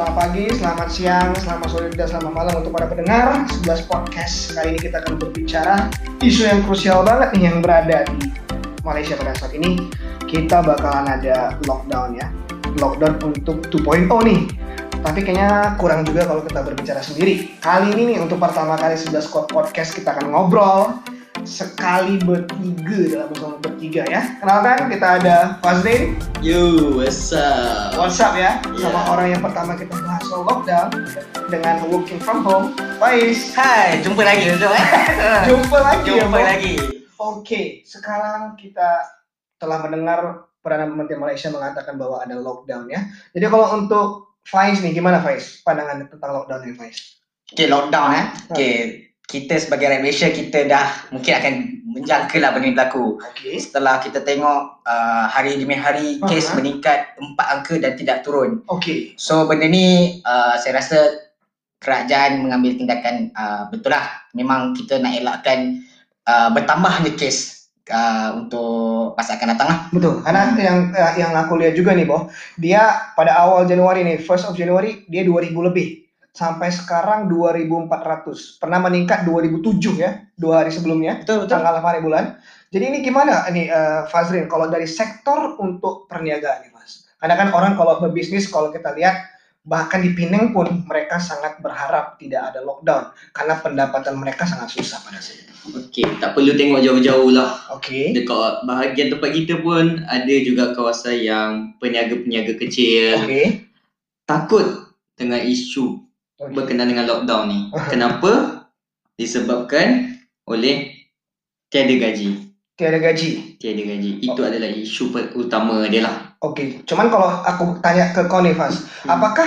Selamat pagi, selamat siang, selamat sore, dan selamat malam untuk para pendengar 11 podcast. Kali ini kita akan berbicara isu yang krusial banget nih yang berada di Malaysia pada saat ini. Kita bakalan ada lockdown ya. Lockdown untuk 2.0 nih. Tapi kayaknya kurang juga kalau kita berbicara sendiri. Kali ini nih untuk pertama kali 11 podcast kita akan ngobrol sekali bertiga dalam bersama bertiga ya. Kenalkan kita ada Fazrin, Yo, what's up? WhatsApp ya, sama Yeah. orang yang pertama kita bahas soal lockdown dengan working from home. Faiz, Hai, jumpa lagi Zul eh. jumpa lagi ya, jumpa Bang. lagi. Oke, sekarang kita telah mendengar Perdana Menteri Malaysia mengatakan bahwa ada lockdown ya. Jadi kalau untuk Faiz nih, gimana Faiz? Pandangan tentang lockdown nih Faiz? Okay, lockdown eh. Okay, kita sebagai rakyat Malaysia kita dah mungkin akan menjangka lah benda ni berlaku. Oke. Setelah kita tengok uh, hari demi hari kes Aha. meningkat empat angka dan tidak turun. Oke. So benda ni uh, saya rasa kerajaan mengambil tindakan uh, betul lah. Memang kita nak elakkan uh, bertambahnya kes uh, untuk masa akan datang lah. Betul. Karena yang eh, yang aku lihat juga nih, Boh, dia pada awal Januari nih, first of Januari dia 2000 lebih. Sampai sekarang 2400. Pernah meningkat 2007 ya, dua hari sebelumnya. Betul tanggal 8 hari bulan. Jadi ini gimana ini eh, Fazrin kalau dari sektor untuk perniagaan nih Mas? Karena kan orang kalau berbisnis kalau kita lihat bahkan di Pineng pun mereka sangat berharap tidak ada lockdown karena pendapatan mereka sangat susah pada saat itu. Okey, tak perlu tengok jauh-jauh lah. Oke. Dekat bahagian tempat kita pun ada juga kawasan yang peniaga-peniaga kecil Oke. takut dengan isu Oke. berkenaan dengan lockdown ni. Kenapa? Disebabkan oleh tiada gaji. Tiada gaji. Tiada gaji. Itu adalah isu utama dia lah. Oke. Cuman kalau aku tanya ke kau nih Faz, Hmm. apakah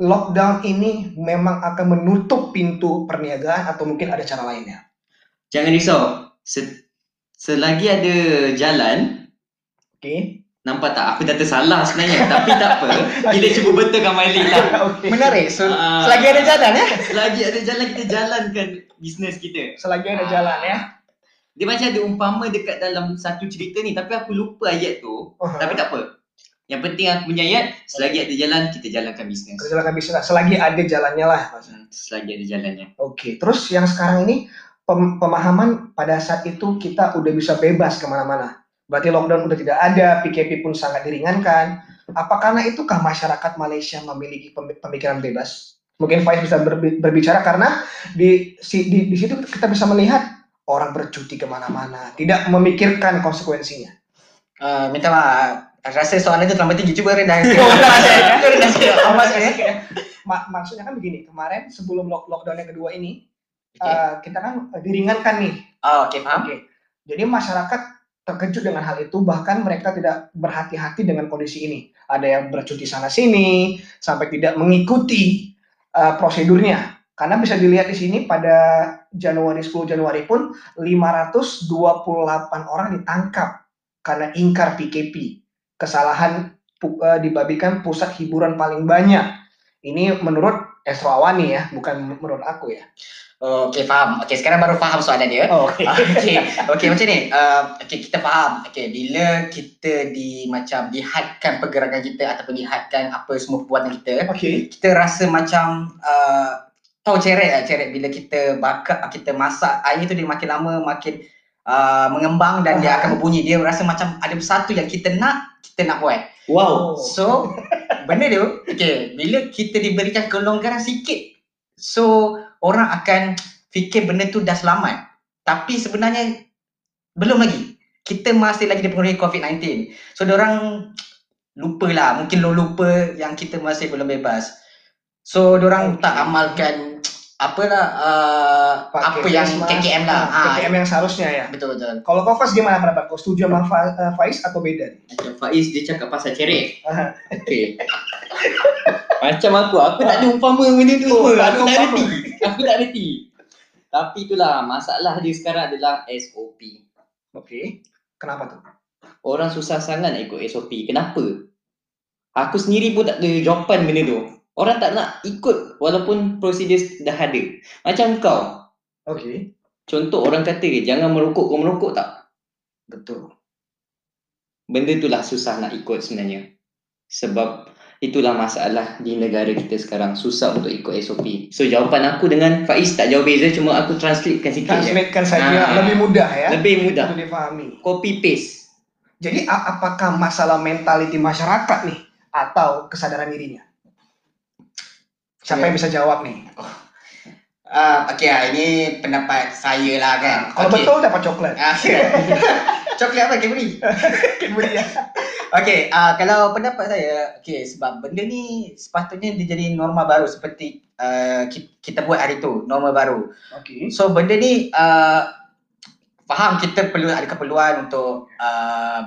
lockdown ini memang akan menutup pintu perniagaan atau mungkin ada cara lainnya? Jangan risau. Se- selagi ada jalan, Oke. Nampak tak? Aku dah tersalah sebenarnya. Tapi tak apa. Kita cuba betulkan balik lah. Menarik. So, Ah. selagi ada jalan ya. Selagi ada jalan, kita jalankan bisnes kita. Selagi ada jalan ya. Dia macam ada umpama dekat dalam satu cerita ni tapi aku lupa ayat tu. Uh-huh. Tapi tak apa. Yang penting aku punya ayat, selagi ada jalan kita jalankan bisnes. Kita jalankan bisnis selagi ada jalannya lah. Hmm, Selagi ada jalannya. Oke, terus yang sekarang ini pem- pemahaman pada saat itu kita udah bisa bebas kemana-mana. Berarti lockdown udah tidak ada, PKP pun sangat diringankan. Apa karena itukah masyarakat Malaysia memiliki pem- pemikiran bebas? Mungkin Faiz bisa berbi- berbicara karena di, di di situ kita bisa melihat orang bercuti ke mana-mana, tidak memikirkan konsekuensinya. Uh, minta maaf. Rasa soalan itu terlalu tinggi. Ya. Ma- maksudnya kan begini, kemarin sebelum lock- lockdown yang kedua ini, Oke. eh, kita kan diringankan nih Oh, oke, paham. Oke. Jadi masyarakat terkejut dengan hal itu, bahkan mereka tidak berhati-hati dengan kondisi ini. Ada yang bercuti sana sini sampai tidak mengikuti uh, prosedurnya. Karena bisa dilihat di sini pada Januari 10 Januari pun 528 orang ditangkap karena ingkar PKP. Kesalahan uh, dibabikan pusat hiburan paling banyak. Ini menurut Esro Awani ya, bukan menurut aku ya. Oke, faham. Oke, sekarang baru faham soalan dia. Oh, Oke. Okey, okey macam ni. Uh, okey, kita faham. Okey, bila kita di macam dihadkan pergerakan kita ataupun dihadkan apa semua perbuatan kita, Oke. kita rasa macam uh, tahu ceret lah ceret bila kita bakar kita masak air tu dia makin lama makin uh, mengembang dan dia Aha. akan berbunyi dia rasa macam ada satu yang kita nak kita nak buat Wow. so benda tu okey bila kita diberikan kelonggaran sikit so orang akan fikir benda tu dah selamat. Tapi sebenarnya belum lagi. Kita masih lagi dipengaruhi COVID-19 so orang lupa lah. Mungkin lo lupa yang kita masih belum bebas. So orang tak amalkan apalah uh, Pakai apa yang face mask. KKM lah Ah, ah, KKM yang seharusnya ya. betul betul Kalau kau Faiz gimana pendapat kau? Setuju sama Fa- eh, Faiz atau beda? Macam Faiz dia cakap pasal ceret. Aha. Okey. Macam aku, aku tak ada umpama benda tu Oh, ada Aku tak reti. Aku tak reti. Tapi itulah masalah dia sekarang adalah SOP. Oke. Kenapa tuh? Orang susah sangat nak ikut SOP. Kenapa? Aku sendiri pun tak ada jawapan benda tu. Orang tak nak ikut walaupun prosedur dah ada. Macam kau. Oke. Contoh orang kata jangan merokok, kau merokok tak? Betul. Benda itulah susah nak ikut sebenarnya. Sebab itulah masalah di negara kita sekarang. Susah untuk ikut SOP. So jawapan aku dengan Faiz tak jauh beza cuma aku translatekan sikit je. Translatekan saja Ah. lebih mudah ya. Lebih mudah. Untuk difahami. Copy paste. Jadi apakah masalah mentality masyarakat nih atau kesadaran dirinya? Siapa Ya. yang bisa jawab nih? Ah, okey ah, ini pendapat saya lah kan. Kalau Okey. betul dapat coklat. Coklat apa Cadbury? Cadbury ya. Okey, uh, kalau pendapat saya, okey sebab benda ni sepatutnya dia jadi norma baru seperti uh, ki- kita buat hari tu, norma baru. Oke. So benda ni uh, faham kita perlu ada keperluan untuk uh,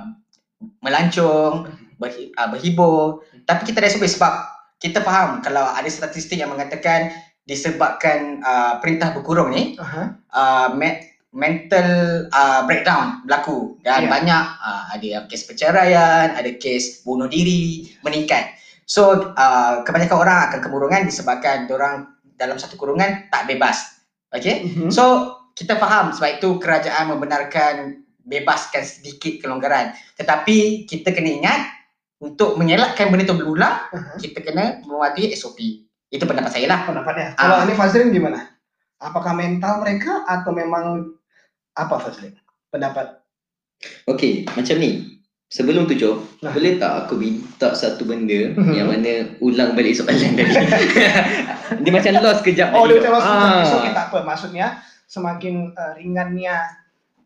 melancong, berhi, uh, berhibur, tapi kita dah sebut sebab kita faham kalau ada statistik yang mengatakan disebabkan uh, perintah berkurung ni Aha. uh, me- mental uh, breakdown berlaku dan Ya. banyak uh, ada kes perceraian, ada kes bunuh diri meningkat. So uh, kebanyakan orang akan kemurungan disebabkan orang dalam satu kurungan tak bebas. Okay? Mhm. So kita faham sebab itu kerajaan membenarkan bebaskan sedikit kelonggaran. Tetapi kita kena ingat untuk mengelakkan benda itu berulang, Aha. kita kena mematuhi SOP. Itu pendapat saya lah. Pendapatnya. Ah. Kalau ini Fazlin gimana? Apakah mental mereka atau memang apa Fazlin? Pendapat. Okey, macam ni. Sebelum tu Joe, Nah. boleh tak aku minta satu benda Mhm. yang mana ulang balik soalan tadi. dia macam lost kejap Oh, tadi dia tu. terus Ah. so kita apa? Maksudnya semakin uh, ringannya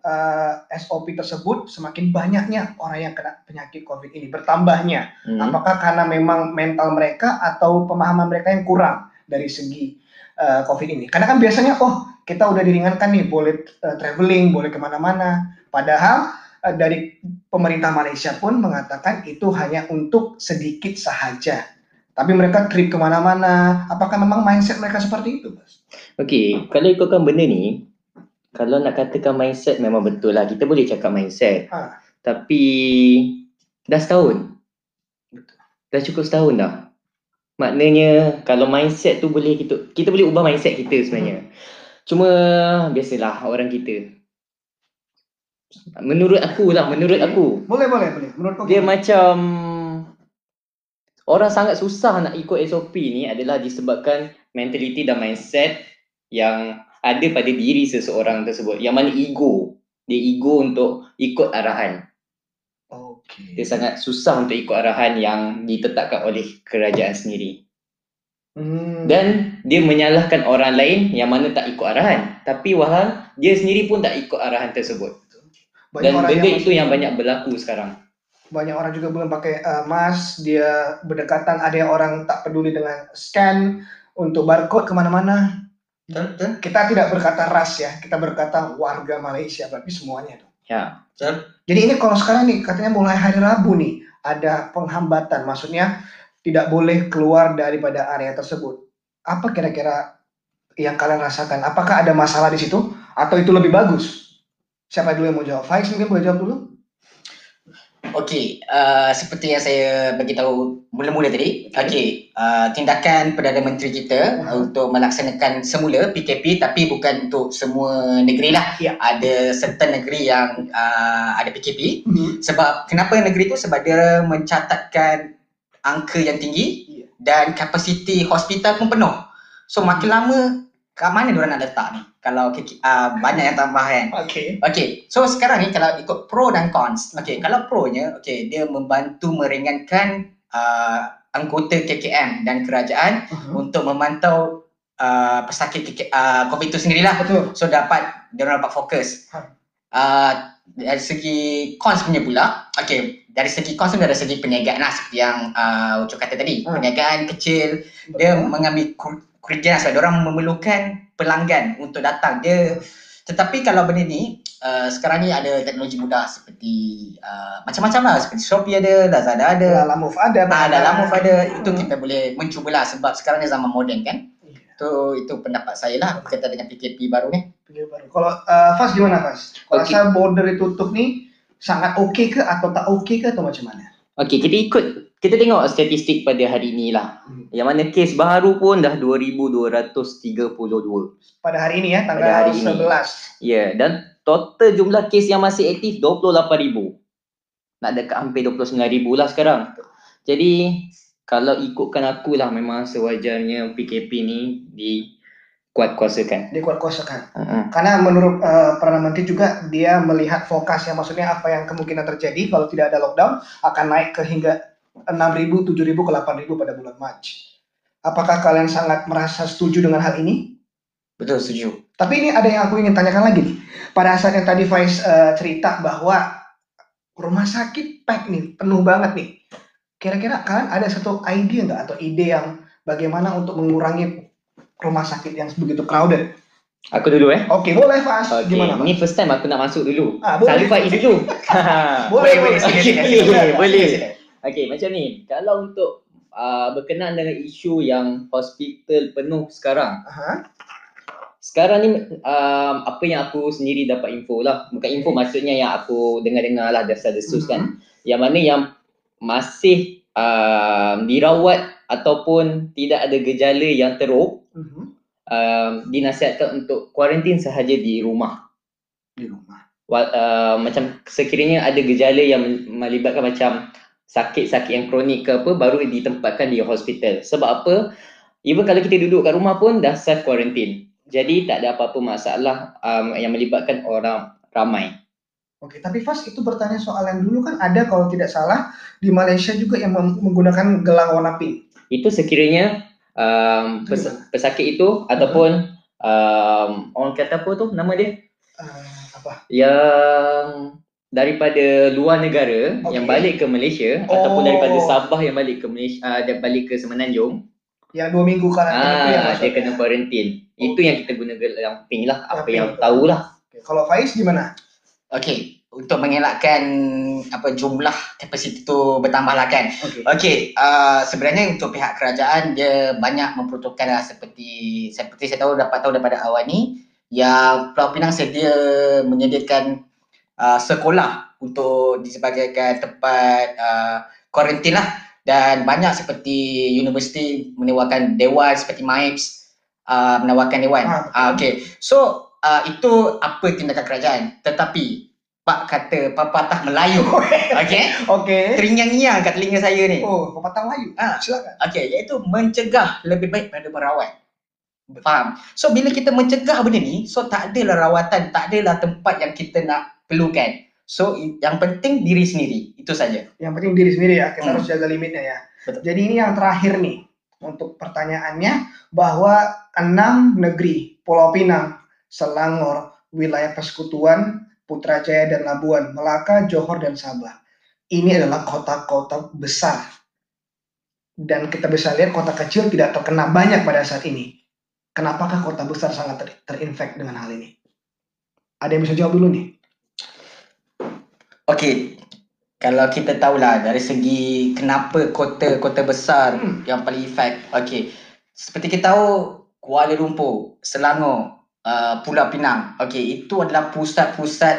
uh, SOP tersebut, semakin banyaknya orang yang kena penyakit COVID ini bertambahnya. Hmm. Apakah karena memang mental mereka atau pemahaman mereka yang kurang dari segi uh, COVID ini? Karena kan biasanya, oh kita udah diringankan nih, boleh uh, traveling, boleh ke mana-mana. Padahal uh, dari pemerintah Malaysia pun mengatakan itu hanya untuk sedikit sahaja. Tapi mereka trip ke mana-mana. Apakah memang mindset mereka seperti itu? Bos? Okey, kalau ikutkan benda ni, kalau nak katakan mindset memang betul lah. Kita boleh cakap mindset. Ha. Tapi dah setahun. Betul. Dah cukup setahun dah. Maknanya kalau mindset tu boleh kita kita boleh ubah mindset kita sebenarnya. Cuma biasalah orang kita. Menurut aku lah, menurut aku. Boleh, boleh, boleh. Menurut kau Dia gimana? macam orang sangat susah nak ikut SOP ni adalah disebabkan mentality dan mindset yang ada pada diri seseorang tersebut. Yang mana ego. Dia ego untuk ikut arahan. Okey. Dia sangat susah untuk ikut arahan yang ditetapkan oleh kerajaan sendiri. Hmm. Dan dia menyalahkan orang lain yang mana tak ikut arahan. Tapi walhal dia sendiri pun tak ikut arahan tersebut. Banyak Dan benda yang itu yang banyak berlaku sekarang. banyak orang juga belum pakai uh, mask, dia berdekatan, ada orang tak peduli dengan scan untuk barcode kemana-mana. Betul. Kita tidak berkata ras ya, kita berkata warga Malaysia, berarti semuanya. dong. Ya. Jadi ini kalau sekarang nih, katanya mulai hari Rabu nih, ada penghambatan, maksudnya tidak boleh keluar daripada area tersebut. Apa kira-kira yang kalian rasakan? Apakah ada masalah di situ? Atau itu lebih bagus? Siapa dulu yang mau jawab? Faiz mungkin boleh jawab dulu? Okey, uh, seperti yang saya bagi tahu mula-mula tadi, okey, uh, tindakan Perdana Menteri kita uh, untuk melaksanakan semula PKP tapi bukan untuk semua negeri lah. Ya. Ada certain negeri yang uh, ada PKP. Hmm. Sebab kenapa negeri tu? Sebab dia mencatatkan angka yang tinggi Ya. dan kapasiti hospital pun penuh. So makin lama kat mana diorang nak letak ni? Kalau uh, banyak yang tambah kan. Oke. Okay, so sekarang ni kalau ikut pro dan cons. Okay, kalau pro-nya, okay, dia membantu meringankan uh, anggota KKM dan kerajaan Mhm. untuk memantau uh, pesakit KK, uh, COVID itu sendirilah. Betul. So dapat, dia orang dapat fokus. Ha. Uh, dari segi cons punya pula, okay, dari segi cons dari segi perniagaan lah seperti yang uh, Ucup kata tadi. Ha. Perniagaan kecil, dia Betul. mengambil kur- kerugian sebab dia orang memerlukan pelanggan untuk datang. Dia tetapi kalau benda ni uh, sekarang ni ada teknologi mudah seperti uh, macam-macam lah seperti Shopee ada, Lazada ada, Dalam move ada. ah, dalam move ada itu Hmm. kita boleh mencubalah sebab sekarang ni zaman moden kan. Iya. Itu itu pendapat saya lah berkaitan dengan PKP baru ni. Video baru. Kalau uh, Fas gimana Fas? Kalau Oke. saya border ditutup nih sangat oke ke atau tak oke ke atau macam mana? Okey, kita ikut kita tengok statistik pada hari ni lah. Hmm. Yang mana kes baru pun dah 2232. Pada hari ini ya Pada tanggal hari ini. 11. Ya, dan total jumlah kes yang masih aktif 28,000. Nak dekat hampir 29,000 lah sekarang. Jadi kalau ikutkan aku lah memang sewajarnya PKP ni dikuat kuasakan. Dia kuat-kuasakan. Uh-huh. Karena menurut uh, Perdana Menteri juga dia melihat fokusnya maksudnya apa yang kemungkinan terjadi kalau tidak ada lockdown akan naik ke hingga 6.000, 7.000 ke 8.000 pada bulan Mac. Apakah kalian sangat merasa setuju dengan hal ini? Betul, setuju. Tapi ini ada yang aku ingin tanyakan lagi nih. Pada saat yang tadi Faiz uh, cerita bahwa rumah sakit pack nih, penuh banget nih. Kira-kira kalian ada satu ide nggak atau ide yang bagaimana untuk mengurangi rumah sakit yang begitu crowded? Aku dulu eh. Oke, boleh Faiz. Okay. Gimana? Ni first time aku nak masuk dulu. Ah, boleh. Selalu Faiz dulu. Boleh, boleh. sila, sila, Boleh, boleh. Sila. Okey, macam ni. Kalau untuk uh, berkenaan dengan isu yang hospital penuh sekarang. Aha. Sekarang ni um, apa yang aku sendiri dapat info lah. Bukan info maksudnya yang aku dengar-dengar lah dasar-desus kan. Yang mana yang masih um, dirawat ataupun tidak ada gejala yang teruk Mhm. um, dinasihatkan untuk kuarantin sahaja di rumah. Di rumah. Uh, macam sekiranya ada gejala yang melibatkan macam sakit-sakit yang kronik ke apa baru ditempatkan di hospital. Sebab apa? Even kalau kita duduk kat rumah pun dah self quarantine. Jadi tak ada apa-apa masalah um, yang melibatkan orang ramai. Oke, tapi Fas itu bertanya soal yang dulu kan ada kalau tidak salah di Malaysia juga yang menggunakan gelang warna pink. Itu sekiranya um, pes- pesakit itu ataupun um, orang kata apa tu nama dia? Eh, apa? Yang daripada luar negara Okey. yang balik ke Malaysia Oh. ataupun daripada Sabah yang balik ke Malaysia uh, balik ke Semenanjung Yang dua minggu karantina yang ah dia maksudnya. kena quarantine. Itu yang kita guna yang pink lah Yang apa pink yang tu. tahulah. Oke, Kalau Faiz gimana? Okey, untuk mengelakkan apa jumlah kapasiti tu bertambah lah kan. Oke. Okey, uh, sebenarnya untuk pihak kerajaan dia banyak memperuntukkan lah seperti seperti saya tahu dapat tahu daripada awal ni yang Pulau Pinang sedia menyediakan uh, sekolah untuk disebagaikan tempat uh, kuarantin lah dan banyak seperti universiti menawarkan dewan seperti MIPS uh, menawarkan dewan. Betul. Ah, Okey, so uh, itu apa tindakan kerajaan tetapi Pak kata pepatah Melayu. Okey. Oke. Teringang-ingang kat telinga saya ni. Oh, pepatah Melayu. Ah. Silakan. Okey, iaitu mencegah lebih baik daripada merawat. Faham? So bila kita mencegah benda ni, so tak adalah rawatan, tak adalah tempat yang kita nak perlukan. So yang penting diri sendiri. Itu saja. Yang penting diri sendiri ya. Kita Hmm. harus jaga limitnya ya. Betul. Jadi ini yang terakhir nih untuk pertanyaannya bahwa enam negeri Pulau Pinang, Selangor, wilayah Persekutuan, Putrajaya dan Labuan, Melaka, Johor dan Sabah. Ini adalah kota-kota besar. Dan kita bisa lihat kota kecil tidak terkena banyak pada saat ini. Kenapakah kota besar sangat ter- terinfek dengan hal ini? Ada yang bisa jawab dulu nih? Okey. Kalau kita tahulah dari segi kenapa kota-kota besar Hmm. yang paling efek. Okey. Seperti kita tahu Kuala Lumpur, Selangor, uh, Pulau Pinang. Okey, itu adalah pusat-pusat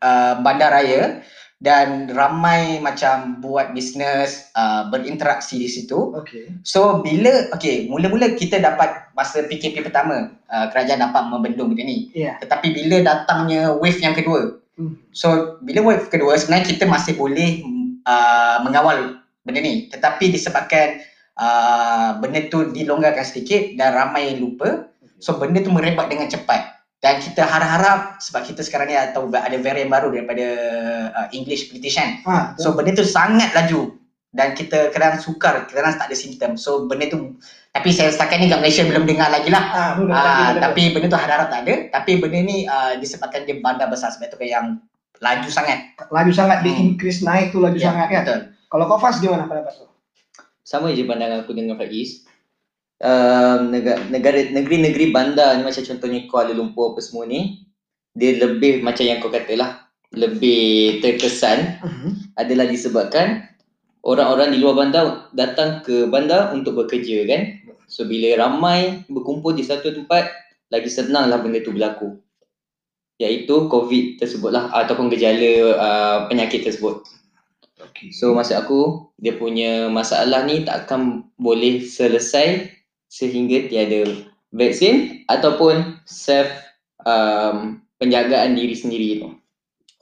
uh, bandaraya dan ramai macam buat bisnes, uh, berinteraksi di situ. Oke. So bila okey, mula-mula kita dapat masa PKP pertama, uh, kerajaan dapat membendung benda ni. Iya. Tetapi bila datangnya wave yang kedua. So bila wave kedua sebenarnya kita masih boleh uh, mengawal benda ni. Tetapi disebabkan uh, benda tu dilonggarkan sedikit dan ramai lupa so benda tu merebak dengan cepat. Dan kita harap-harap sebab kita sekarang ni tahu ada varian baru daripada uh, English British kan Ah, so benda tu sangat laju dan kita kadang sukar kadang tak ada simptom so benda tu tapi saya setakat ni kat Malaysia belum dengar lagi lah ah, betul, Ah, betul, betul. tapi benda tu harap-harap tak ada. Tapi benda ni uh, disebabkan dia bandar besar sebab tu yang laju sangat. laju sangat di Hmm. increase naik tuh laju Ya, sangat kan. Betul. Kalau kau Fas gimana pendapat lu? Sama je pandangan aku dengan Faiz. Um, negara, negeri-negeri bandar ni macam contohnya Kuala Lumpur apa semua ni dia lebih macam yang kau katalah lebih terkesan adalah disebabkan orang-orang di luar bandar datang ke bandar untuk bekerja kan. So bila ramai berkumpul di satu tempat lagi senanglah benda tu berlaku. Iaitu COVID tersebutlah ataupun gejala uh, penyakit tersebut. Oke. So maksud aku dia punya masalah ni tak akan boleh selesai sehingga tiada vaksin ataupun self um, penjagaan diri sendiri tu.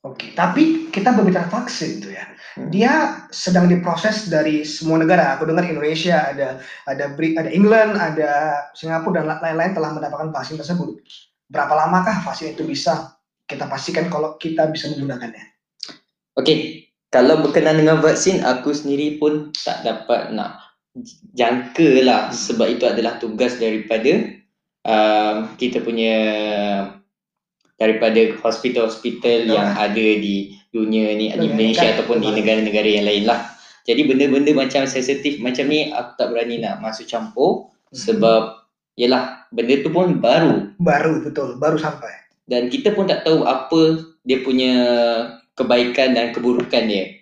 Oke. Tapi kita berbicara vaksin tuh ya. Hmm. dia sedang diproses dari semua negara. Aku dengar Indonesia, ada ada Brit, ada England, ada Singapura dan lain-lain telah mendapatkan vaksin tersebut. Berapa lamakah vaksin itu bisa kita pastikan kalau kita bisa menggunakannya? Okey, kalau berkenaan dengan vaksin, aku sendiri pun tak dapat nak jangka lah sebab itu adalah tugas daripada uh, kita punya daripada hospital-hospital yang ada di dunia ni di Malaysia kan? ataupun di negara-negara yang lain lah. Jadi benda-benda macam sensitif macam ni aku tak berani nak masuk campur sebab yalah benda tu pun baru baru betul, baru sampai. dan kita pun tak tahu apa dia punya kebaikan dan keburukan dia.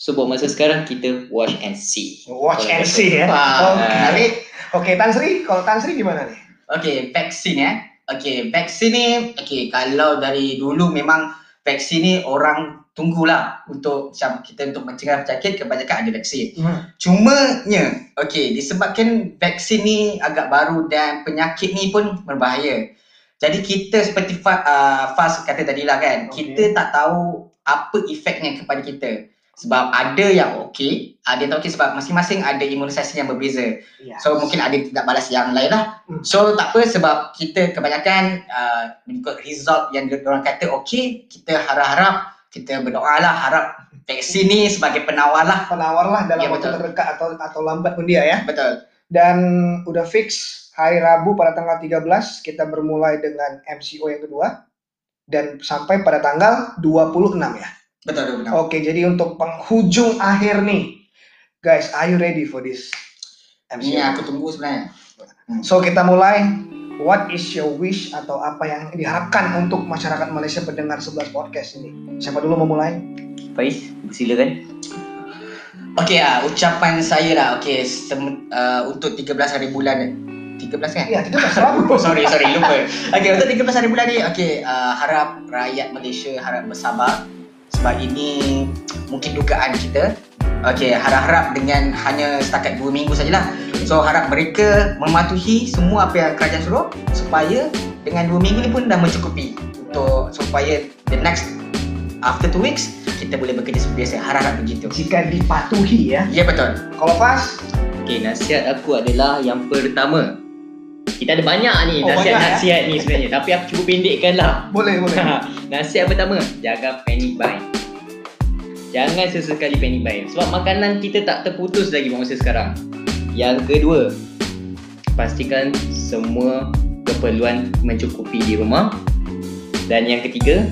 So buat masa sekarang kita watch and see. Watch Kalau and see ya. Wah, Oke. menarik. Oke, Tan Sri, kalau Tan Sri gimana nih? Okey, vaksin ya. Okey, vaksin ni okey kalau dari dulu memang vaksin ni orang tunggulah untuk macam kita untuk mencegah penyakit kebanyakan ada vaksin. Cumanya okey disebabkan vaksin ni agak baru dan penyakit ni pun berbahaya. Jadi kita seperti Fa, uh, Faz kata tadi lah kan, Okey. kita tak tahu apa efeknya kepada kita. Sebab ada yang okey, ada yang tak okey sebab masing-masing ada imunisasi yang berbeza. Iya. So mungkin ada tidak balas yang lain lah. Hmm. So tak apa sebab kita kebanyakan uh, mengikut result yang orang kata okey, kita harap-harap, kita berdoa lah harap vaksin ni sebagai penawar lah. Penawar lah dalam Iya, waktu terdekat atau atau lambat pun dia ya. Betul. Dan udah fix hari Rabu pada tanggal 13 kita bermulai dengan MCO yang kedua dan sampai pada tanggal 26 ya. Betul, betul. Oke, jadi untuk penghujung akhir nih. Guys, are you ready for this Ini MCO? aku tunggu sebenarnya. So kita mulai. What is your wish atau apa yang diharapkan untuk masyarakat Malaysia pendengar 11 podcast ini? Siapa dulu mau mulai? Faiz, silakan. Okey ah, ucapan saya lah. Okey, sem- uh, untuk 13 hari bulan 13 kan? Iya, selalu. Oh, sorry, sorry, lupa. Okey, untuk 13 hari bulan ni, okey, uh, harap rakyat Malaysia harap bersabar sebab ini mungkin dugaan kita. Okey, harap-harap dengan hanya setakat 2 minggu sajalah. So, harap mereka mematuhi semua apa yang kerajaan suruh supaya dengan 2 minggu ni pun dah mencukupi untuk supaya the next after 2 weeks kita boleh bekerja seperti biasa. Harap-harap begitu. Jika dipatuhi ya. Ya betul. Kalau pas, Okey, nasihat aku adalah yang pertama. Kita ada banyak ni Oh, banyak, nasihat-nasihat ni sebenarnya tapi aku cuba pendekkan lah. boleh boleh. nasihat pertama, jaga panic buying. Jangan sesekali panic buying sebab makanan kita tak terputus lagi masa sekarang. Yang kedua, pastikan semua keperluan mencukupi di rumah. Dan yang ketiga,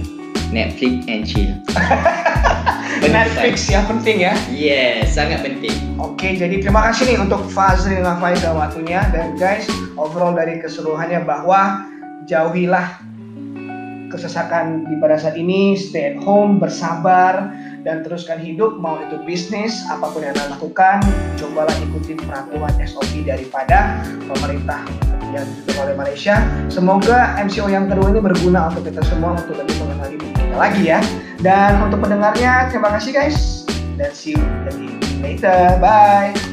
Netflix and chill. Netflix yang penting ya. Yes, sangat penting. Oke, jadi terima kasih nih untuk Fazri dengan Faizal waktunya dan guys, overall dari keseluruhannya bahwa jauhilah kesesakan di pada saat ini, stay at home, bersabar dan teruskan hidup mau itu bisnis apa pun yang anda lakukan, cobalah ikuti peraturan SOP daripada pemerintah yang ditentukan oleh Malaysia. Semoga MCO yang kedua ini berguna untuk kita semua untuk lebih mengenali diri kita lagi ya. Dan untuk pendengarnya, terima kasih guys dan see you later. Bye.